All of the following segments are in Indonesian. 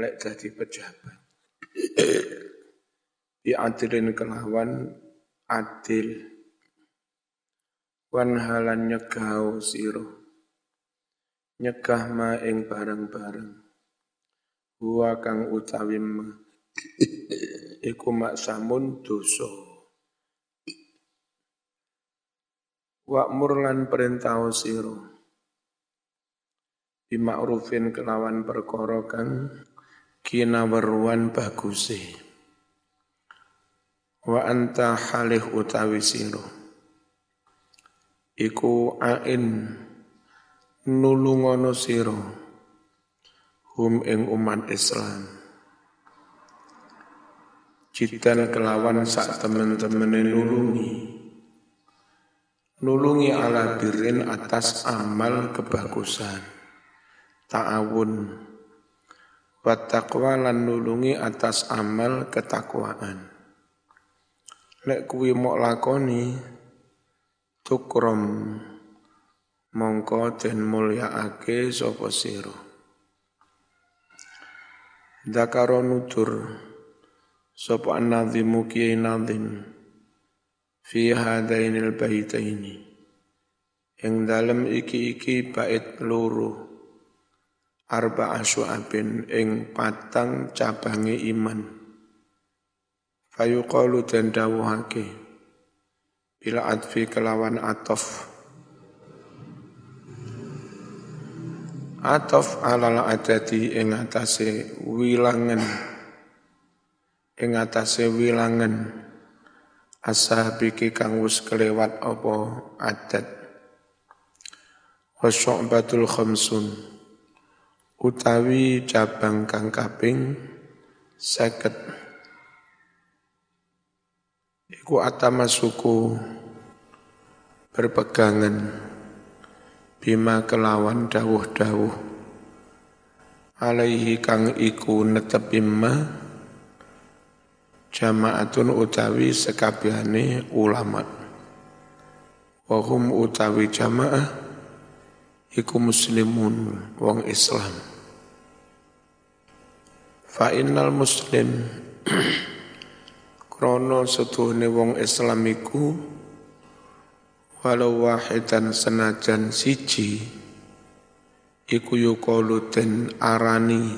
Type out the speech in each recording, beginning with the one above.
lek dadi pejabat. Bi adilin kelawan adil. Wan halan nyegah sira. Nyegah ma ing bareng-bareng. Huwa kang utawi ma. Iku maksamun dosa. Wa'mur lan perintah sira. Bima'rufin kelawan perkara kang kinaweruan baguse. Wa anta halih utawi sira. Iku ain nulungono sira. Hum ing umat Islam. Jidan kelawan sak temen-temene nulungi. Nulungi ala birin atas amal kebagusan. Ta'awun wa taqwa lan nulungi atas amal ketakwaan. Lek kuwi mok lakoni tukrom. Mongko den mulyaake sapa sira? Dakaro nutur sapa an-nazimu kiai nazim? Fi hadainil baitaini. Ing dalem iki-iki bait loro arba asyu'abin ing patang cabange iman. Fayuqalu dan dawuhake bila adfi kelawan atof. Atof alal adati ing atase wilangan. Ing atase wilangan. Ashabiki kang wis kelewat apa adat. Wa syu'batul khamsun utawi cabang kang kaping seket. Iku atama suku berpegangan. Bima kelawan dawuh-dawuh. Alaihi kang iku netepimma jamaatun utawi sekabehane ulama. Wahum utawi jamaah iku muslimun wong Islam fa innal muslim krono setuhne wong Islam iku walau wahidan senajan siji iku yukalu den arani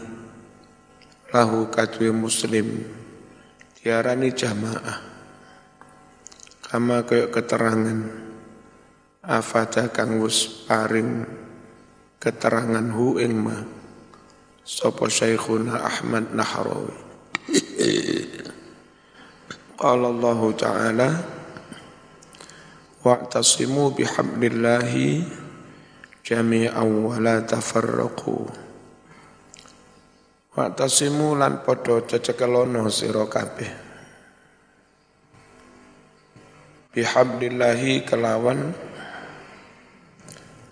lahu kadwe muslim diarani jamaah. Kama kaya keterangan afada kang paring keterangan hu ing ma sapa Syekhuna Ahmad Nahrawi Qala Allah Ta'ala wa'tasimu bihablillahi jami'an wa la Waktasimu lan podo cecekelono sira kabeh. Bihamdillahi kelawan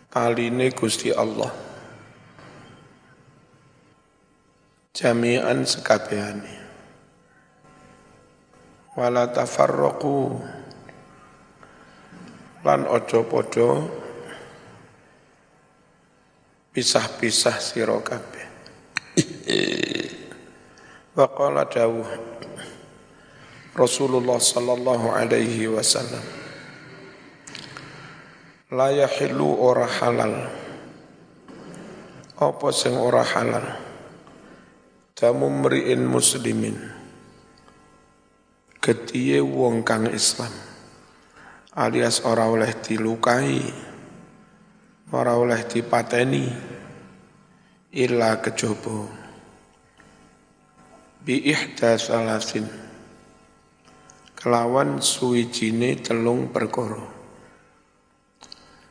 taline Gusti Allah. Jami'an sekabehane. Wala tafarraqu lan ojo podo pisah-pisah sira kabeh. Wa qala dawuh Rasulullah sallallahu alaihi wasallam La yahillu ora halal Apa sing ora halal Damu mri'in muslimin. Getiye wong kang Islam. Alias ora oleh dilukai. Ora oleh dipateni. Illa kejaba bi ihda salasin. Kelawan suwijine telung perkara.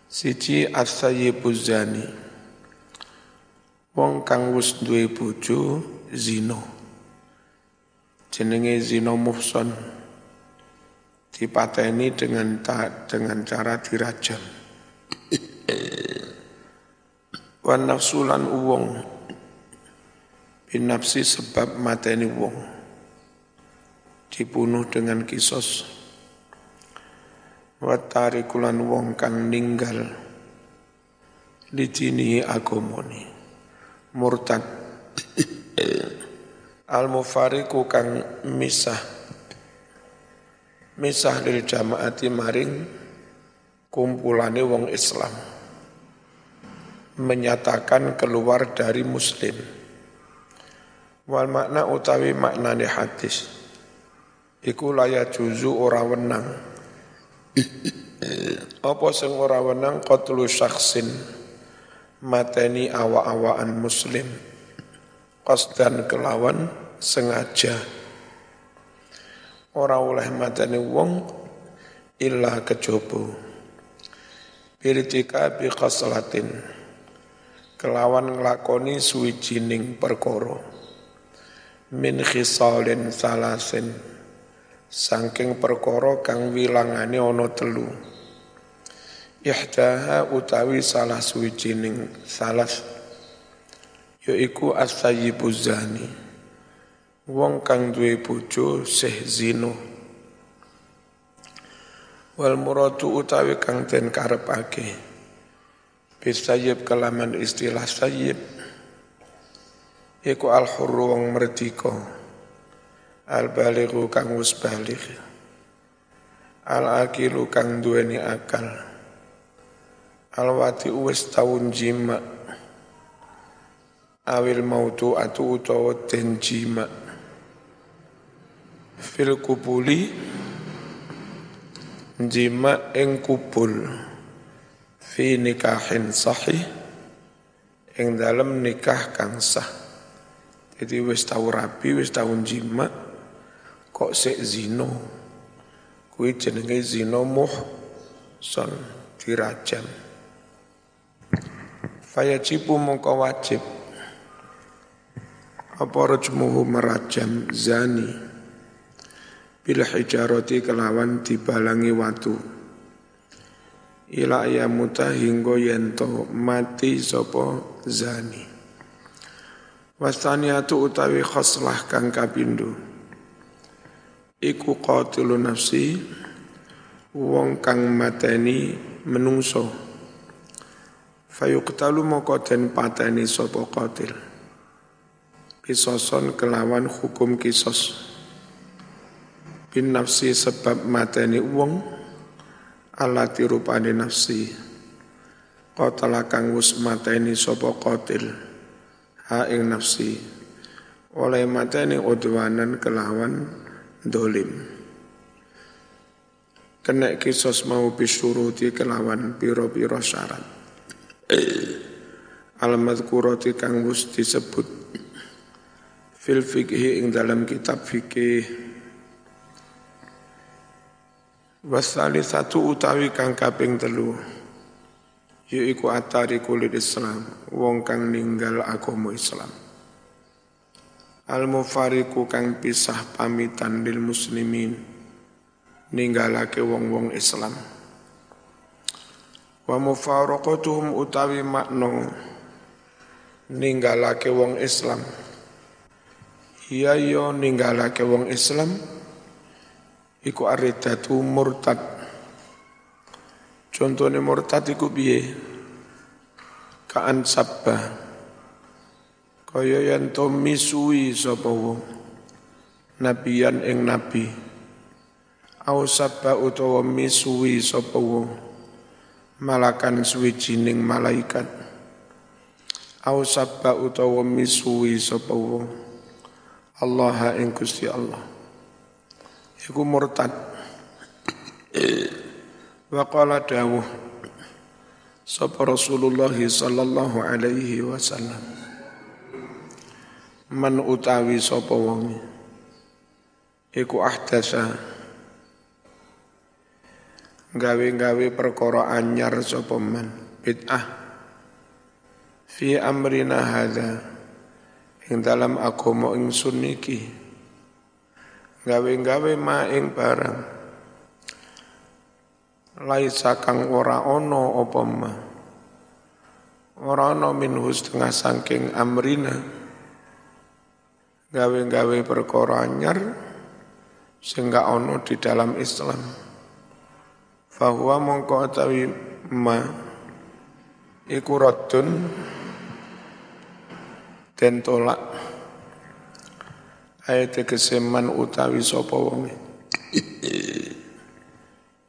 Siji as-sayyibuz zani wong kang wis duwe bojo zina. Jenenge zina muhson dipateni dengan dengan cara dirajam. Wan nafsulan uwong binafsi sebab mateni wong. Dibunuh dengan kisos. Watari kulan wong kang ninggal. Lijini agomoni murtad al mufariku kang misah. Misah lil jamaati maring kumpulane wong Islam. Menyatakan keluar dari muslim. Wal makna utawi maknane hadis. Iku laya juzu ora wenang. Apa sing ora wenang qatlu syakhsin? Mateni awa-awaan muslim qasdan kelawan sengaja. Ora oleh mateni wong illa kejobo. Birtika bi khaslatin. Kelawan nglakoni suwijining perkara. Min khisalin salasin. Saking perkara kang wilangane ana telu. Ihdaha utawi salah suwijining salas yaiku as-sayyibu zani. Wong kang duwe bojo sih zino. Wal muradu utawi kang den karepake. Bisayyib kelaman istilah sayyib. Iku al hurru wong merdika al balighu kang wis baligh al akilu kang duweni akal. Al wati wis taun jima' awil mautu atu utawa den jima fil kubuli jima ing kubul. Fi nikahin sahih ing dalam nikah kang sah. Jadi wis tau rabi wis tau jima kok sik zino kuwi jenenge zino muh son dirajam. Fayajibu mongko wajib apa rajmuhu merajam zani? Bil hijarati kelawan dibalangi watu. Ila ayamuta hingga yento mati sopo zani. Wasaniatu utawi khoslah kang kapindo iku qatilu nafsi wong kang mateni menungso. Fayuqtalu moko den pateni sapa qatil kisoson kelawan hukum kisos. Bin nafsi sebab mateni wong alati rupane nafsi. Qatala kang wis mateni sapa qatil ha ing nafsi. Oleh mateni udwanan kelawan dolim. Kena kisos mau bisuruti kelawan piro-piro syarat. Alamat kuroti kang wis disebut fil fikih ing dalam kitab fikih wasali satu utawi kang kaping telu yaiku atari kulit Islam wong kang ninggal agama Islam. Al mufariku kang pisah pamitan lil muslimin ninggalake wong-wong Islam. Wa mufaraqatuhum utawi makna ninggalake wong Islam iya yo ninggalake wong Islam iku aridatu murtad. Contohnya murtad iku piye? Kaan sabba. Kaya yen to misui sapa wong nabiyan ing nabi. Au sabba utawa misui sapa wong malakan suwijining malaikat. Au sabba utawa misui sapa wong Allah ing Gusti Allah. Iku murtad. Wa qala dawuh sapa Rasulullah sallallahu alaihi wasallam? Man utawi sapa wong iku ahdasa. Gawe-gawe perkara anyar sapa man? Bid'ah. Fi amrina hadza ing dalam agama ingsun niki gawe-gawe ma ing barang. Laisa kang ora ono apa ma. Ora ono minhu setengah saking amrina. Gawe-gawe perkara anyar sehingga ono di dalam Islam. Fahuwa mongko atawi ma iku radun den tolak. Ayat keseman utawi sapa wonge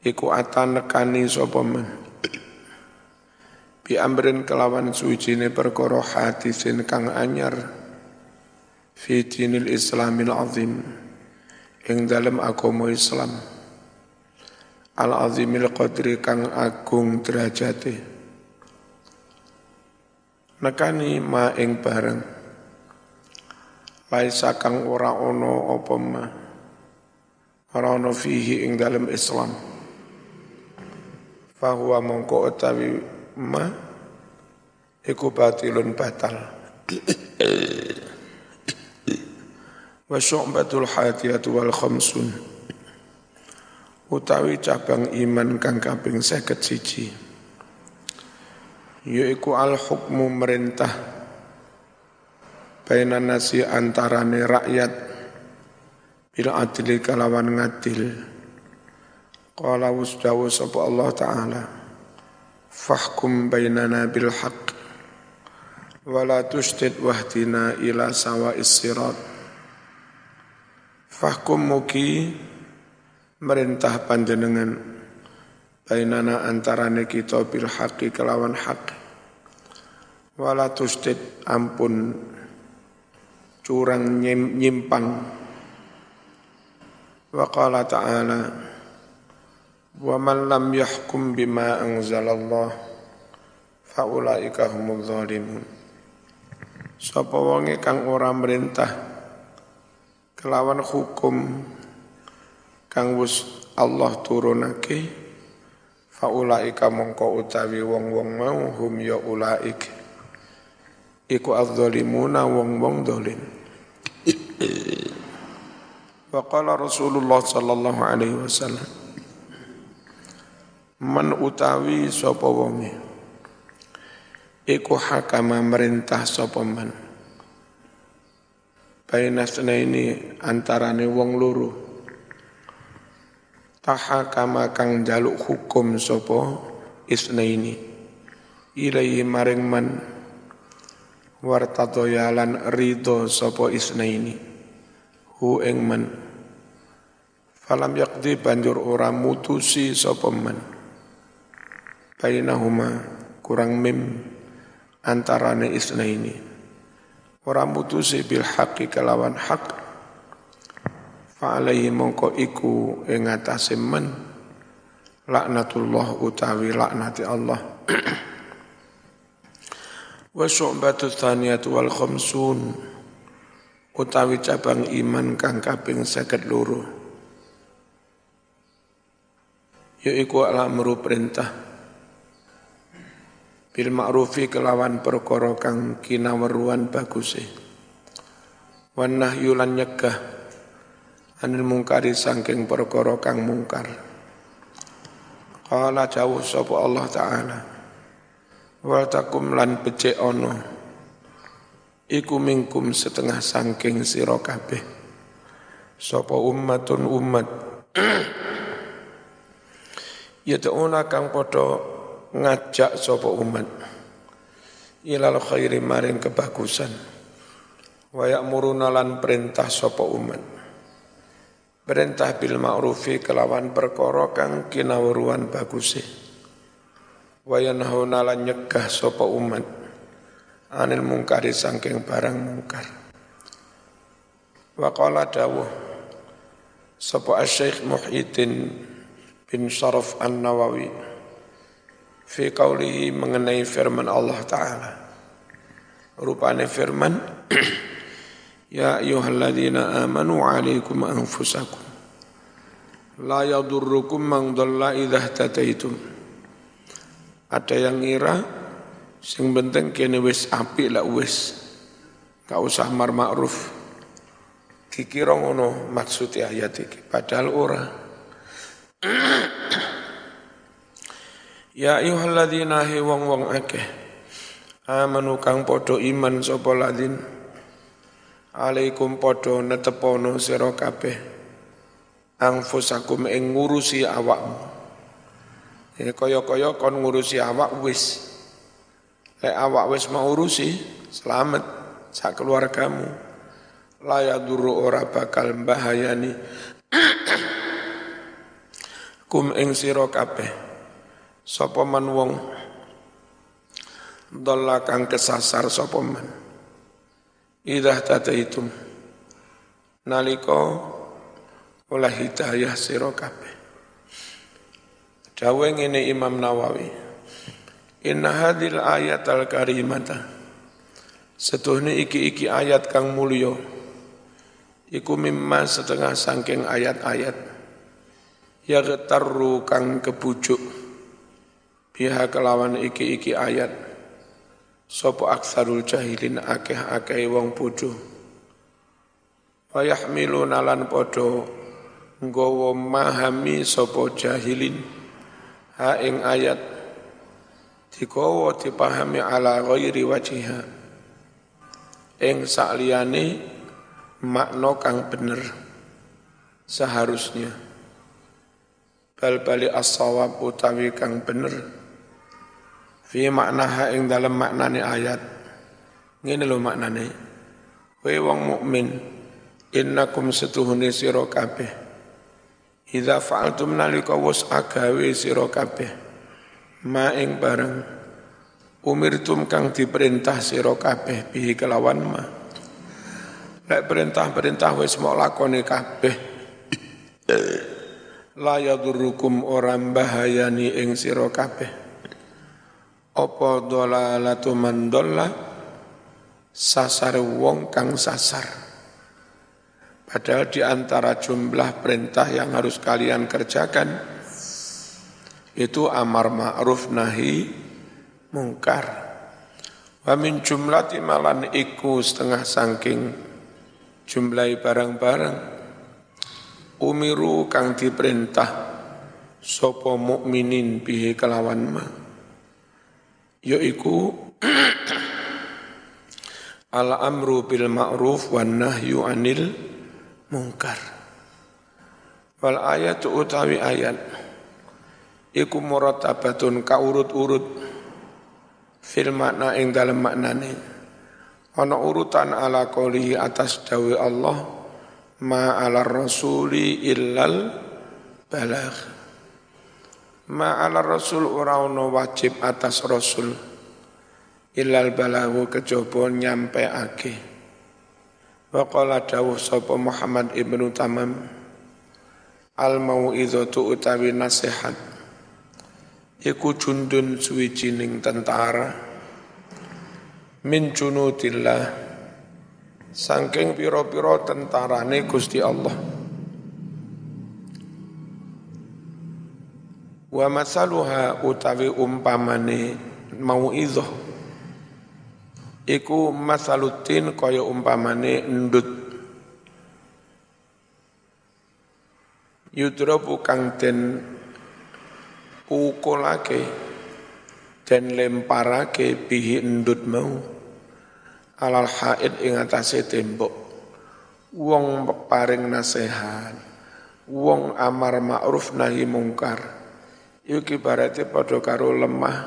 iku atan nekani sapa men bi amrin kelawan suwijine perkara hadisin kang anyar. Fi dinil islamil azim. Ing dalam agama Islam. Al azimil qadri kang agung derajate. Nekani ma ing bareng laisa kang ora ono apa ma? Ora ono fihi ing dalam Islam. Fahuwa mongko utawi ma iku batilun batal. Wa syu'batul hadiyatu wal khamsun. Utawi cabang iman kang kaping 51 yaiku al hukmu merintah baina nasi antarane rakyat. Bila adli kalawan ngadil. Qala wasdawu sapa Allah taala. Fahkum bainana bil haqq. Wala tushtid wahdina ila sawa'is sirat. Fahkum mugi merintah panjenengan bainana antarane kita bil haqi kelawan hak wala tusdid ampun curang nyimpang. Wa qala ta'ala wa man lam yahkum bima anzalallah faulaika humul zalimun. Sapa wonge kang ora merintah kelawan hukum kang wis Allah turunake faulaika mongko utawi wong-wong mau hum ya ulaik iku adzalimuna wong-wong dolim wa qala Rasulullah sallallahu alaihi wasallam man utawi sapa wonge? Iku hakama merintah sapa man? Bainasna ini antarane wong loro. Tahakama kang jaluk hukum sapa isna ini ilaihi maring man wartadoyalan ridho sapa isna ini. Hu ing man falam yakdi banjur ora mutusi sapa man bainahuma kurang mim antarane isna ini. Ora mutusi bil haqqi kelawan hak. Fa mongko iku ing atase men. Laknatullah utawi laknati Allah wa syu'batu thaniyatu wal khamsun utawi cabang iman kang kaping 52 yaiku alamru perintah. Bil ma'rufi kelawan perkara kang kinaweruan baguse. Wan nahyu lan nyegah anil mungkari saking perkara kang mungkar. Qala jauh sapa Allah taala wal takum lan becik ana iku mingkum setengah saking sira kabeh. Sapa ummatun ummat. Yad'una kang padha ngajak sapa umat. Ilal khairi maring kebagusan. Wa ya'muruna lan perintah sapa umat. Perintah bil ma'rufi kelawan perkara kang kinawruan baguse wa yanhauna lan nyegah sapa umat anil mungkari sangking barang mungkar wa qala dawuh sapa asy-syekh Muhyiddin bin Syaraf An-Nawawi fi qawlihi mengenai firman Allah Ta'ala. Rupanya firman, Ya ayuhalladzina amanu alaikum anfusakum. La yadurrukum man dhalla idha tataitum. Ada yang ngira, sing penting kene wis api lah wis. Gak usah mar ma'ruf. Dikira ngono maksud ayat iki, padahal ora. Ya ayyuhalladzina hi wong-wong akeh amanu kang padha iman sapa ladin alaikum padha netepono sira kabeh angfusakum ing ngurusi awakmu ya kaya-kaya kon ngurusi awak wis. Lek awak wis mau urusi selamat sak keluargamu. La duru ora bakal bahayani kum ing sira kabeh sapa man wong dalla kang kesasar sapa man? Idah tataitum. Nalika oleh hidayah sira kabeh Dawe ngene Imam Nawawi. Inna hadil ayat al-karimata. Setuhni iki-iki ayat kang mulio Iku mimma setengah sangking ayat-ayat. Ya getarru kang kebujuk. Biha kelawan iki-iki ayat. Sopo aksarul jahilin akeh-akeh wong puju Wayahmilu nalan podo Nggowo mahami sopo jahilin Ha ing ayat Dikowo dipahami ala ghairi wajiha Ing sakliyane makna kang bener seharusnya. Bal bali as-sawab utawi kang bener. Fi maknaha ing dalam maknane ayat. Ngene lho maknane. Kowe wong mukmin innakum setuhune sira kabeh idza fa'altum nalika was agawe sira kabeh ma ing bareng umirtum kang diperintah sira kabeh bihi kelawan ma Lek perintah-perintah wis mau lakoni kabeh. La yadurrukum orang bahayani ing sira kabeh. Apa dolalatu man sasar wong kang sasar. Padahal di antara jumlah perintah yang harus kalian kerjakan itu amar ma'ruf nahi mungkar. Wa min jumlati malan iku setengah sangking jumlahi barang-barang umiru kang diperintah sopo mukminin bihi kelawan ma yaiku al amru bil ma'ruf wan nahyu anil mungkar. Wal ayatu utawi ayat. Iku muratabatun kaurut-urut. Fil makna ing dalam maknane. Ana urutan ala qolihi atas dawe Allah ma ala rasuli illal balagh. Ma ala rasul ora ono wajib atas rasul. Illal balaghu kejaba nyampeake. Wa qala dawuh sapa Muhammad ibnu Tamam al mau'izatu utawi nasihat iku jundun suwijining tentara min junudillah sangking piro-piro tentarane Gusti Allah. Wa masaluha utawi umpamane mau izoh iku masalutin kaya umpamane endut. Yudrabu kang den ukulake dan lemparake bihi endut mau. Alal haid ing atase tembok. Wong paring nasihat wong amar ma'ruf nahi mungkar. Iki ibaratnya padha karo lemah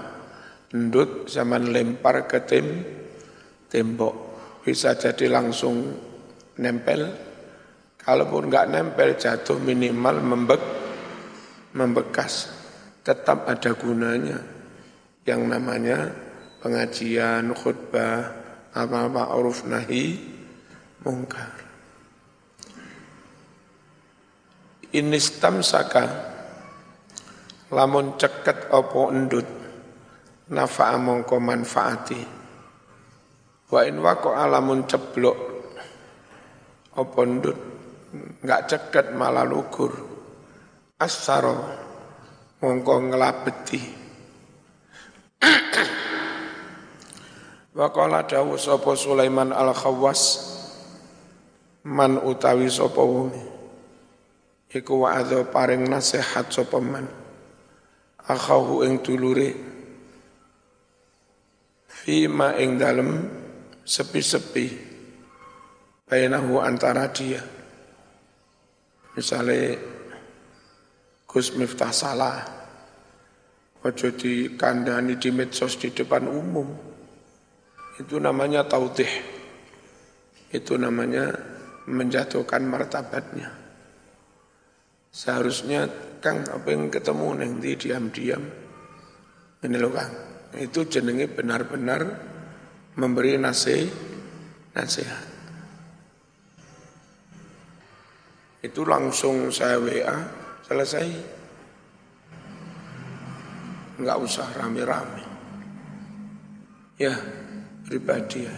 ndut zaman lempar ke tim tembok. Bisa jadi langsung nempel. Kalaupun nggak nempel jatuh minimal membek membekas. Tetap ada gunanya. Yang namanya pengajian khutbah apa ma'ruf nahi mungkar. saka lamun ceket opo endut nafa'a mongko manfaati wa in wako alamun ceblok opo endut enggak ceket malah lugur. Asaro mongko ngelabeti. Wa dawu sapa Sulaiman al-Khawwas man utawi sapa wong iku wa'adha paring nasihat sapa man. Akhahu ing dulure. Fima ing dalem sepi-sepi bainahu antara dia misalnya Gus Miftah salah ojo dikandani di medsos di depan umum itu namanya tautih. Itu namanya menjatuhkan martabatnya. Seharusnya Kang apa yang ketemu nanti diam-diam ini loh Kang. Itu jenenge benar-benar memberi nasihat. nasihat. Itu langsung saya WA, selesai. Enggak usah rame-rame. Ya, pribadi ya.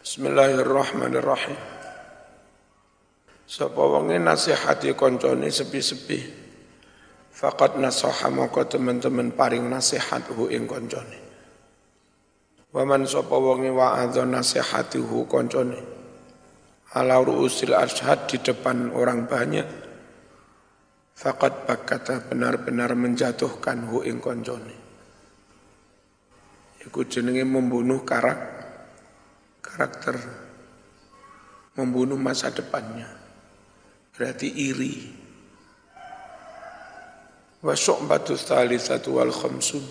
Bismillahirrahmanirrahim. Sapa wonge nasihati koncone sepi-sepi. Fakat nasaha moko teman-teman paring nasihat hu ing koncone. Waman sapa wonge wa'adha nasihati hu koncone. Ala ru'usil ashad di depan orang banyak. Fakat bakata benar-benar menjatuhkan hu ing koncone. Iku jenenge membunuh karak, karakter, membunuh masa depannya. Berarti iri. Wa syu'batu thalithatu wal khamsun.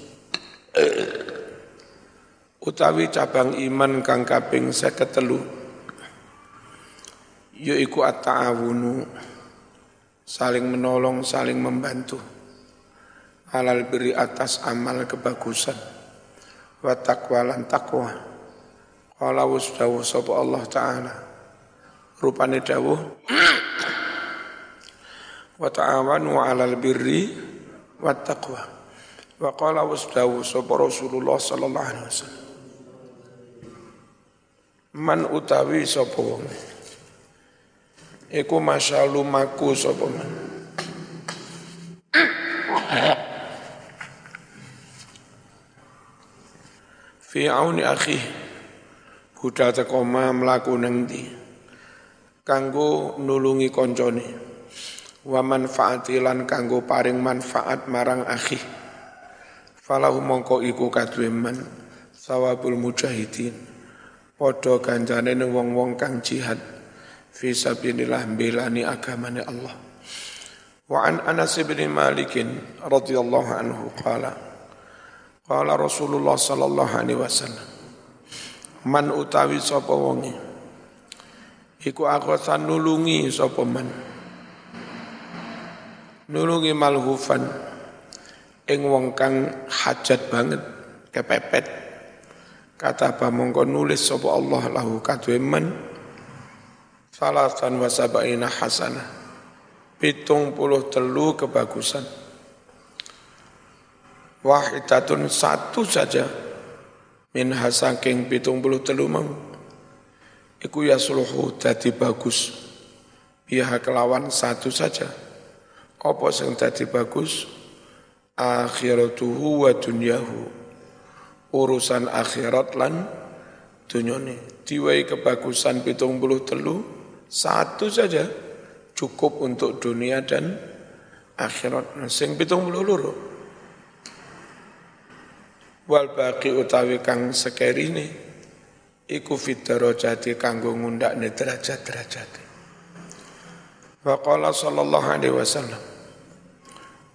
Utawi cabang iman kang kaping 53 yaiku at-ta'awunu saling menolong, saling membantu halal beri atas amal kebagusan wa taqwa lan taqwa. Qala wasdawu sapa Allah taala. Rupane dawuh wa ta'awanu 'alal birri wat taqwa. Wa qala wasdawu sapa Rasulullah sallallahu alaihi wasallam. Man utawi sapa wong iku masyalumaku sapa man. fi auni akhi budal teko mlaku nang ndi kanggo nulungi koncone wa manfaati lan kanggo paring manfaat marang akhi. Falahu mongko iku kadue man sawabul mujahidin. Padha ganjane wong-wong kang jihad fi sabilillah belani agamane Allah. Wa an Anas bin Malik radhiyallahu anhu qala Qala Rasulullah sallallahu alaihi wasallam Man utawi sapa wonge? Iku akosan nulungi sapa man nulungi malhufan. Ing wong kang hajat banget kepepet. Kata apa mongko nulis sapa Allah lahu kadwe man salasan wa hasanah pitung puluh telu kebagusan. Wahidatun satu saja. Min hasaking pitung puluh telu mau. Iku ya suluhu dadi bagus. Biha kelawan satu saja apa sing dadi bagus? Akhiratuhu wa dunyahu. Urusan akhirat lan dunyane. Diwai kebagusan pitung puluh telu satu saja cukup untuk dunia dan akhirat. Nah, sing pitung puluh luru wal baqi utawi kang sekerine iku fit darajati kanggo ngundakne derajat-derajat. Wa qala sallallahu alaihi wasallam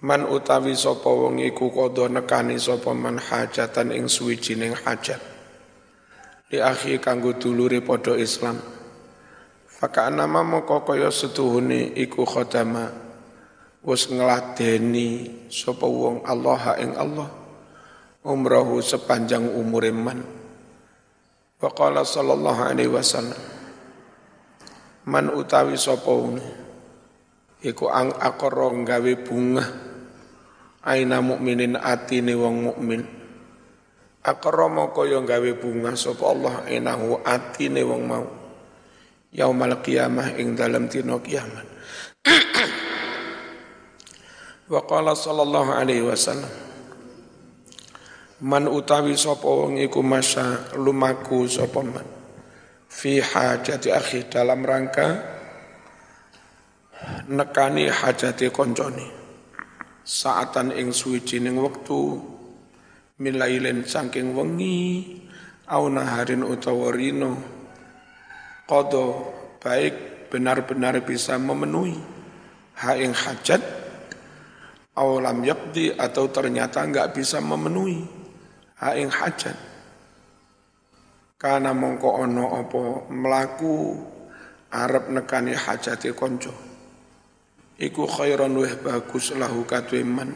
man utawi sapa wong iku kodho nekani sapa man hajatan ing suwijining hajat. Di akhi kanggo dulure padha Islam. Faka nama moko kaya setuhune iku khodama. Wis ngladeni sapa wong Allah ing Allah umrahu sepanjang umur iman. Waqala sallallahu alaihi wasallam Man utawi sapa iku ang akara gawe bunga aina mukminin atine wong mukmin. Akara kaya gawe bunga sapa Allah? Enahu atine wong mau. Yaumal qiyamah ing dalam dina kiamat. Wa qala sallallahu alaihi wasallam Man utawi sapa wong iku masa lumaku sapa man fi hajati akhi dalam rangka nekani hajati koncone saatan ing suwijining wektu milailen saking wengi au naharin utawa rino baik benar-benar bisa memenuhi. Ha ing hajat awalam yakdi atau ternyata enggak bisa memenuhi. Haing hajat. Karena mongko ono opo melaku Arab nekani hajati konco iku khairan weh bagus lahu katweman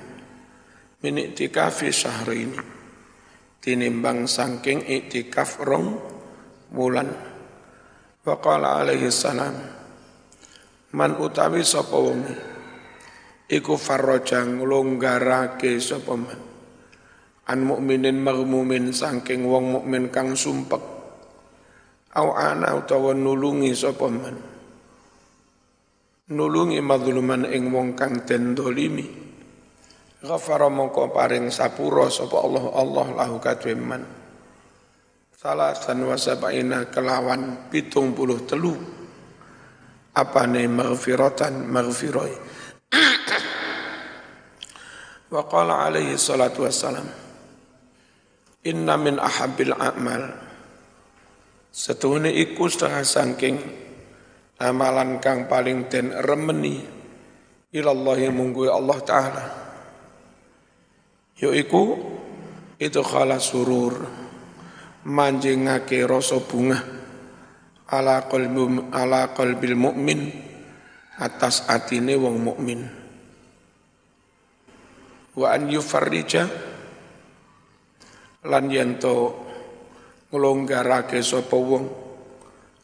min iktikafi ini tinimbang sangking iktikaf rong bulan. Waqala alaihi salam man utawi sapa wong iku farraja nglonggarake sapa man? An mukminin maghmumin sangking wong mukmin kang sumpek. Au ana utawa nulungi sapa man nulungi madluman ing wong kang den dolimi ghafara mongko paring sapura sapa Allah Allah lahu kadhe man salasan wa sab'ina kelawan telu. Apa ne maghfiratan maghfirai wa qala alaihi salatu wassalam inna min ahabbil a'mal. Setuhune iku setengah sangking amalan kang paling den remeni ilallahi munggu Allah Ta'ala. Yaiku itu khala surur manjingake rasa bunga ala qalbi ala qalbil mukmin atas atine wong mukmin. Wa an yufarrija lan yanto nglonggarake sapa wong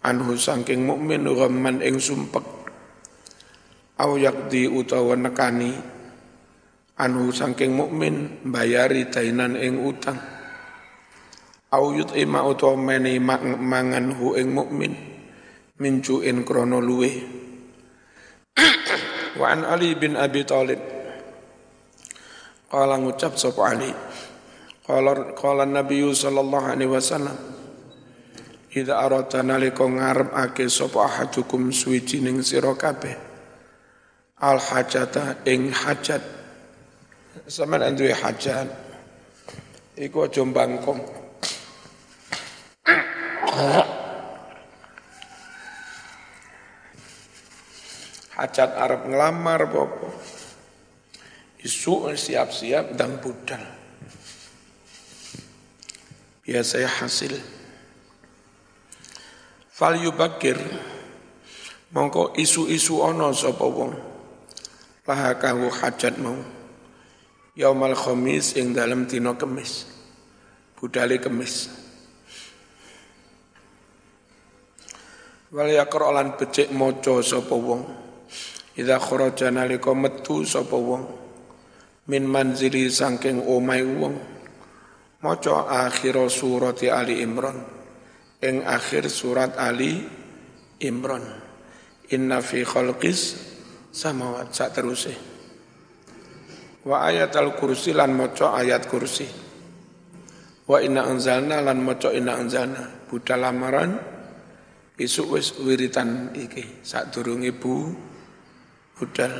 anhu saking mukmin ghamman ing sumpek. Au yakdi utawa nekani. Anhu saking mukmin bayari dainan ing utang. Au yut'ima utawa meni mangan hu ing mukmin. Mincuin krono luwe wa an ali bin abi talib. Qala ngucap sapa ali. Qala qala nabi sallallahu alaihi wasallam Ida arata nalika ngarepake sapa ahadukum suwijining sira kabeh al hajata ing hajat sampean duwe hajat iku aja mbangkong Hajat Arab ngelamar bopo. Isu siap-siap dan budal. Biasanya hasil. Fal yubakir. Mongko isu-isu ono sapa wong. Laha hajat mau. Yaumal khamis ing dalam tino kemis. Budale kemis. wal yaqra lan becik maca sapa wong idza kharaja nalika metu sapa wong min manzili saking omahe wong maca akhir surat Ali Imran ing akhir surat Ali Imran. Inna fi khalqis samawat sak teruse wa ayat al kursi lan maca ayat kursi. Wa inna anzalna lan maca inna anzalna. Budal lamaran Isuk wis wiritan iki. Sadurunge bu budal.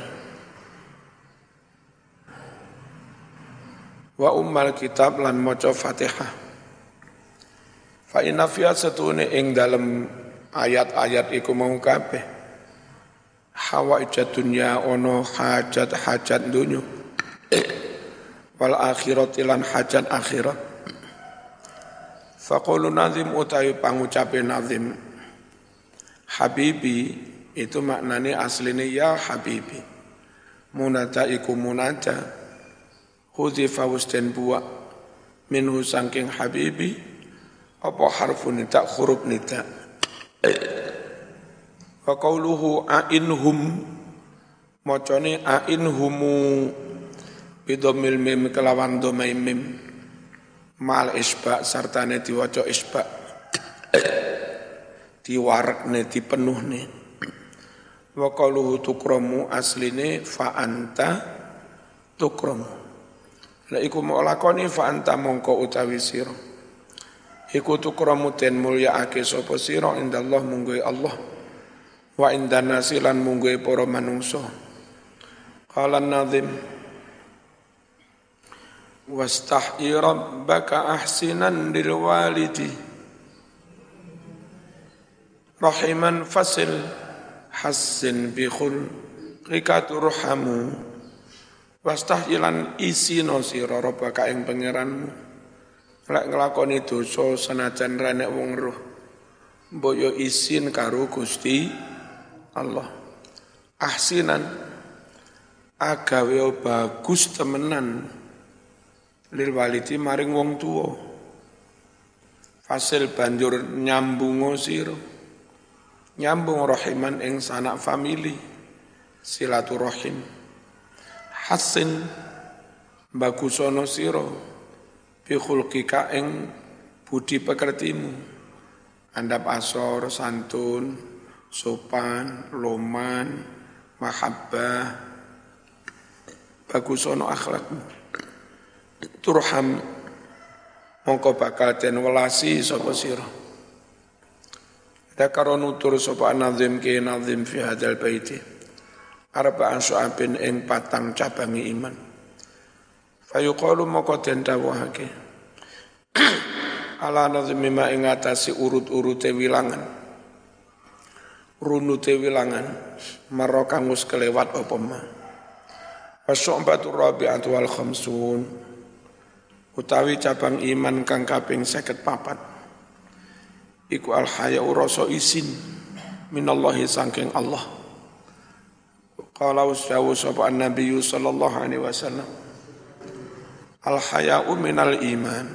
Wa ummal kitab lan maca Fatihah. Fa inna fiya satune ing dalem ayat-ayat iku mau kabeh. Hawa dunya ono hajat-hajat dunya. Wal akhirat lan hajat akhirat. Faqulu nazim utawi pangucape nazim Habibi itu maknanya aslinya ya Habibi. Munata iku munata. Hudzifa dan buak. Minhu sangking Habibi. Apa harfu nita huruf nita. Wa qawluhu a'inhum. Mocone a'inhumu. Bidomil mim kelawan domai mim. Mal isba sartane diwaca isba diwarekne dipenuhne wa qaluhu tukramu asline fa anta tukramu la iku lakoni fa anta mongko utawi sira iku tukramu ten mulyaake sapa sira? Indallah munggo Allah. Wa indana silan munggo para manungsa. Qala nazim wastahi rabbaka ahsinan lil walidi rahiman fasil hassin bi khulqika turhamu. Wastahyilan isi no sira rabbaka ing pangeranmu. Lek nglakoni dosa senajan renek wong roh. Mbok yo isin karo Gusti Allah. Ahsinan agawe bagus temenan lil walidi maring wong tuwa. Fasil banjur nyambungo sira. Nyambung rahiman ing sanak famili silaturahim hasin bagusono siro bi khulqika ing budi pekertimu. Andap asor santun sopan loman mahabbah. Bagusono akhlakmu. Turham. Mongko bakal den welasi sapa sira. Dakaro nutur sapa nazim ke nazim fi hadal baiti. Arba'an syu'abin ing patang cabangi iman fayuqalu moko den dawuhake. Ala nazmi ma ing atasi urut-urute wilangan. Runute wilangan maro kangus kelewat apa ma? Wasyu'batu rabi'atu wal khamsun. Utawi cabang iman kang kaping seket papat. Iku al haya'u rasa isin minallahi sangking Allah. Qala usdawu sapa Nabi sallallahu alaihi wasallam Al haya'u minal iman.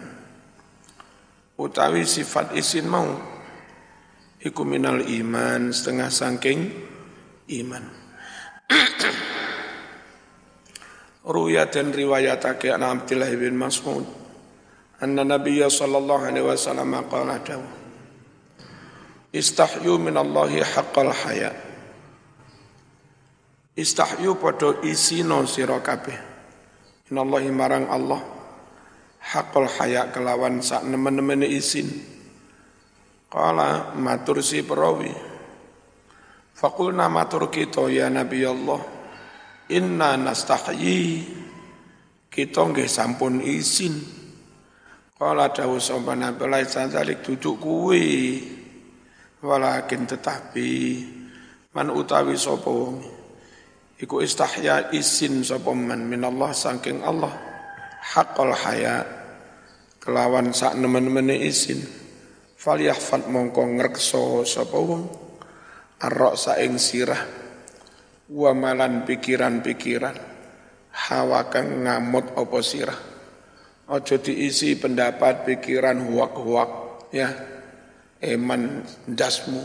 Utawi sifat isin mau Iku minal iman setengah sangking iman. Ruya dan riwayatake an Abdullah bin Mas'ud anna Nabi sallallahu alaihi wasallam qala dawu Istahyu minallahi haqqal haya' Istahyu padha isino sira kabeh. Inallahi marang Allah hakul haya kelawan sak nemen-nemene isin. Kala matur si perawi. Fakulna matur kita ya Nabi Allah. Inna nastahyi. Kita nggih sampun isin. Kala dawuh sapa Nabi laisa duduk kuwi. Walakin tetapi man utawi sapa iku istahya isin sapa man minallah saking Allah. Haqqal haya kelawan sak nemen-nemene isin. Falyahfad mongko ngrekso sapa wong. Arok saing sirah wa malan pikiran-pikiran. Hawa kang ngamut apa sirah. Aja diisi pendapat pikiran huwak-huwak ya. Eman dasmu.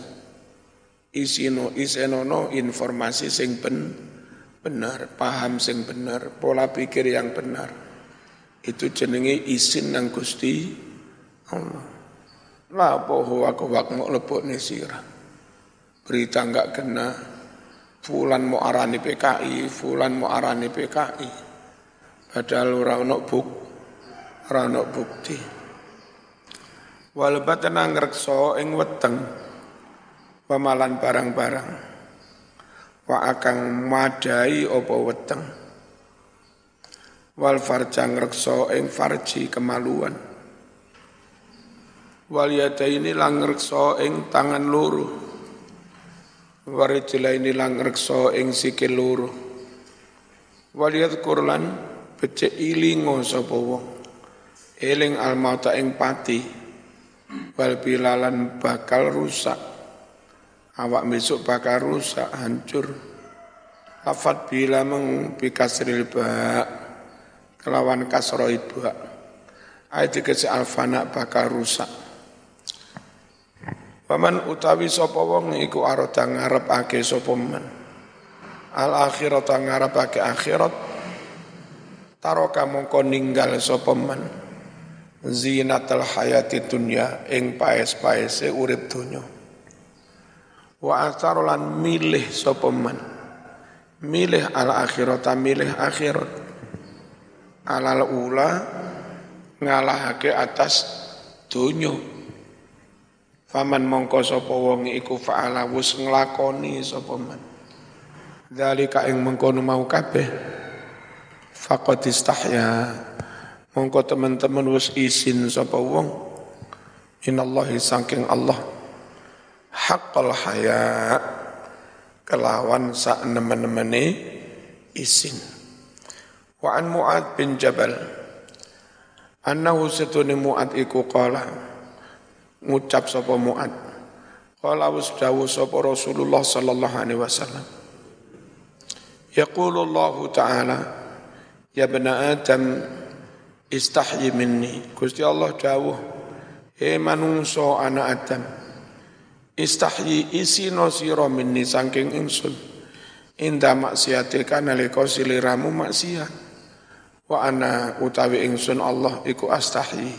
Isino isenono informasi sing ben benar, paham sing benar, pola pikir yang benar. Itu jenenge isin nang Gusti Allah. Lah apa huwak huwak mau lebokne sirah. Berita enggak kena, fulan mau arani PKI, fulan mau arani PKI. Padahal ora ono buk, ora bukti. Walabat tenang rekso ing weteng pemalan barang-barang wa akang madai opo weteng. Wal farjang rekso ing farji kemaluan. Wal ini lang rekso ing tangan loro. Warijila ini lang rekso ing sikil loro. Wal kurlan becek ilingo sapa wong. Eling almauta ing pati. Wal bilalan bakal rusak awak besok bakal rusak, hancur. Lafat bila meng bikasril ba kelawan kasroi ba. Ayat dikasih alfana bakal rusak. Paman utawi sapa wong iku arata ngarepake sapa man. Al akhirat ngarepake akhirat. Taroka mongko ninggal sapa man. Zinatul hayati dunya ing paes-paese urip donya wa atharolan milih sapa man? Milih al akhirat milih akhirat. Alal ula ngalahake atas donya. Faman mongko sapa wong iku faala wis nglakoni sapa man. Dalika ing mengkono mau kabeh. Faqad istahya. Mongko teman-teman wis isin sapa wong. Inallahi saking Allah haqqal haya. Kelawan sak nemen-nemene isin. Wa an Mu'ad bin Jabal. Annahu satuni Mu'ad iku qala. Ngucap sapa Mu'ad qala wis dawuh sapa Rasulullah sallallahu alaihi wasallam. Yaqulu Allah Ta'ala Ya bena Adam istahyi minni. Gusti Allah dawuh He manungso anak Adam istahyi isino sira minni saking ingsun. Inda maksiatika nalika siliramu maksiat. Wa ana utawi ingsun Allah iku astahi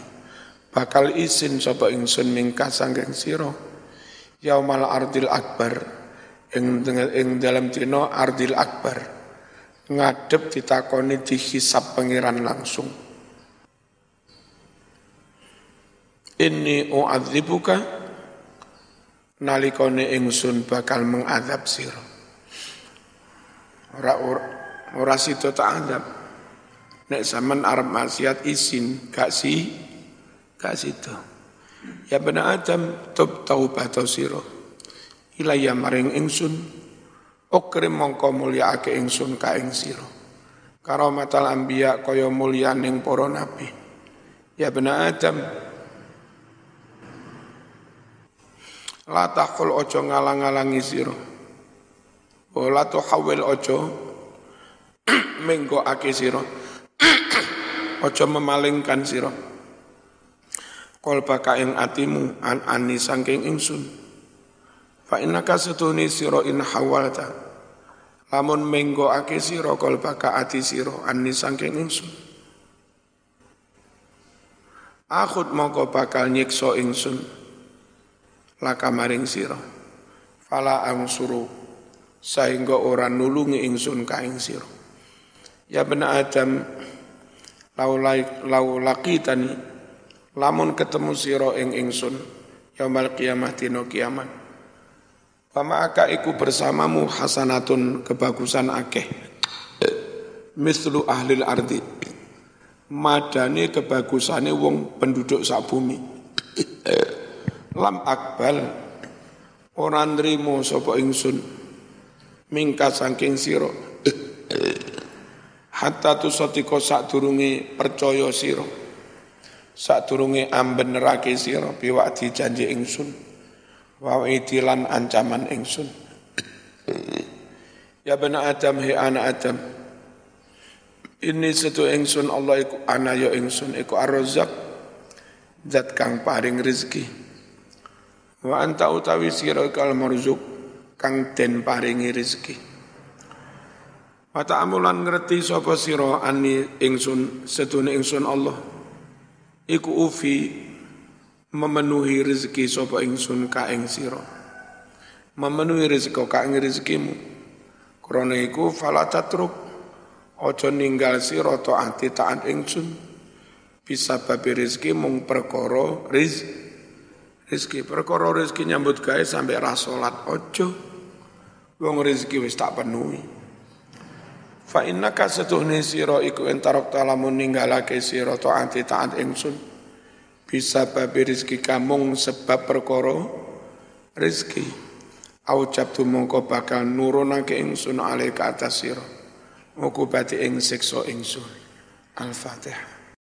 bakal izin sapa ingsun mingka sangking sira. Yaumal ardil akbar. Ing ing dalam dina ardil akbar. Ngadep ditakoni dihisab pangeran langsung. Inni u'adzibuka nalikone ingsun bakal mengadab sira. Ora ora, ora sida tak adab. Nek zaman Arab maksiat izin, gak si, gak situ. Ya benar Adam, tub taubat siro. Ilaya maring ingsun, okrim mongko mulia ake ingsun ka ing siro. Karomatal ambiya kaya mulia ning poro nabi. Ya benar Adam, La takul ojo ngalang-alangi siro. Wala tuhawil ojo mengko ake siro Ojo memalingkan sira. Kolbaka ing atimu an ani sangking ingsun. Fa innaka setuni sira in hawalta. Lamun menggo ake sira kolbaka ati sira ani sangking ingsun. Akhut mongko bakal nyiksa ingsun. Laka maring sira. Fala angsuru sehingga orang nulungi ingsun ka ing sira. Ya benar Adam lau tani lamun ketemu sira ing ingsun yaumal kiamat dina kiamat Pama aka iku bersamamu hasanatun kebagusan akeh mislu ahlil ardi madane kebagusane wong penduduk sak bumi lam akbal. Ora nrimo sapa ingsun. Mingka saking sira. Hatta tusatiko sak durungi percaya sira. Sak durungi amben nerake sira biwakti janji ingsun. Wa itilan ancaman ingsun. Ya bena adam he anak adam. Ini setu ingsun Allah iku ana ya ingsun. Iku arrozak zat kang paring rezeki wa anta utawi sira kal marzuk kang den paringi rezeki Mata amulan ngerti sapa sira ani ingsun sedune ingsun Allah. Iku ufi memenuhi rezeki sapa ingsun ka ing sira. Memenuhi rezeki ka ing rezekimu. Krana iku fala tatruk aja ninggal sira taati taat ingsun. Bisa babi rezeki mung perkara riz rezeki perkara rezeki nyambut gawe sampai ra salat aja. Wong rezeki wis tak penuhi. Fa innaka setuhni sira iku entarok talamun ninggalake sira taati taat ingsun. Bisa babi rizki kamung sebab perkara rizki. Aucap tu mongko bakal nurunake ingsun alaika atas sira. Ukubati ing siksa ingsun. Al-Fatihah.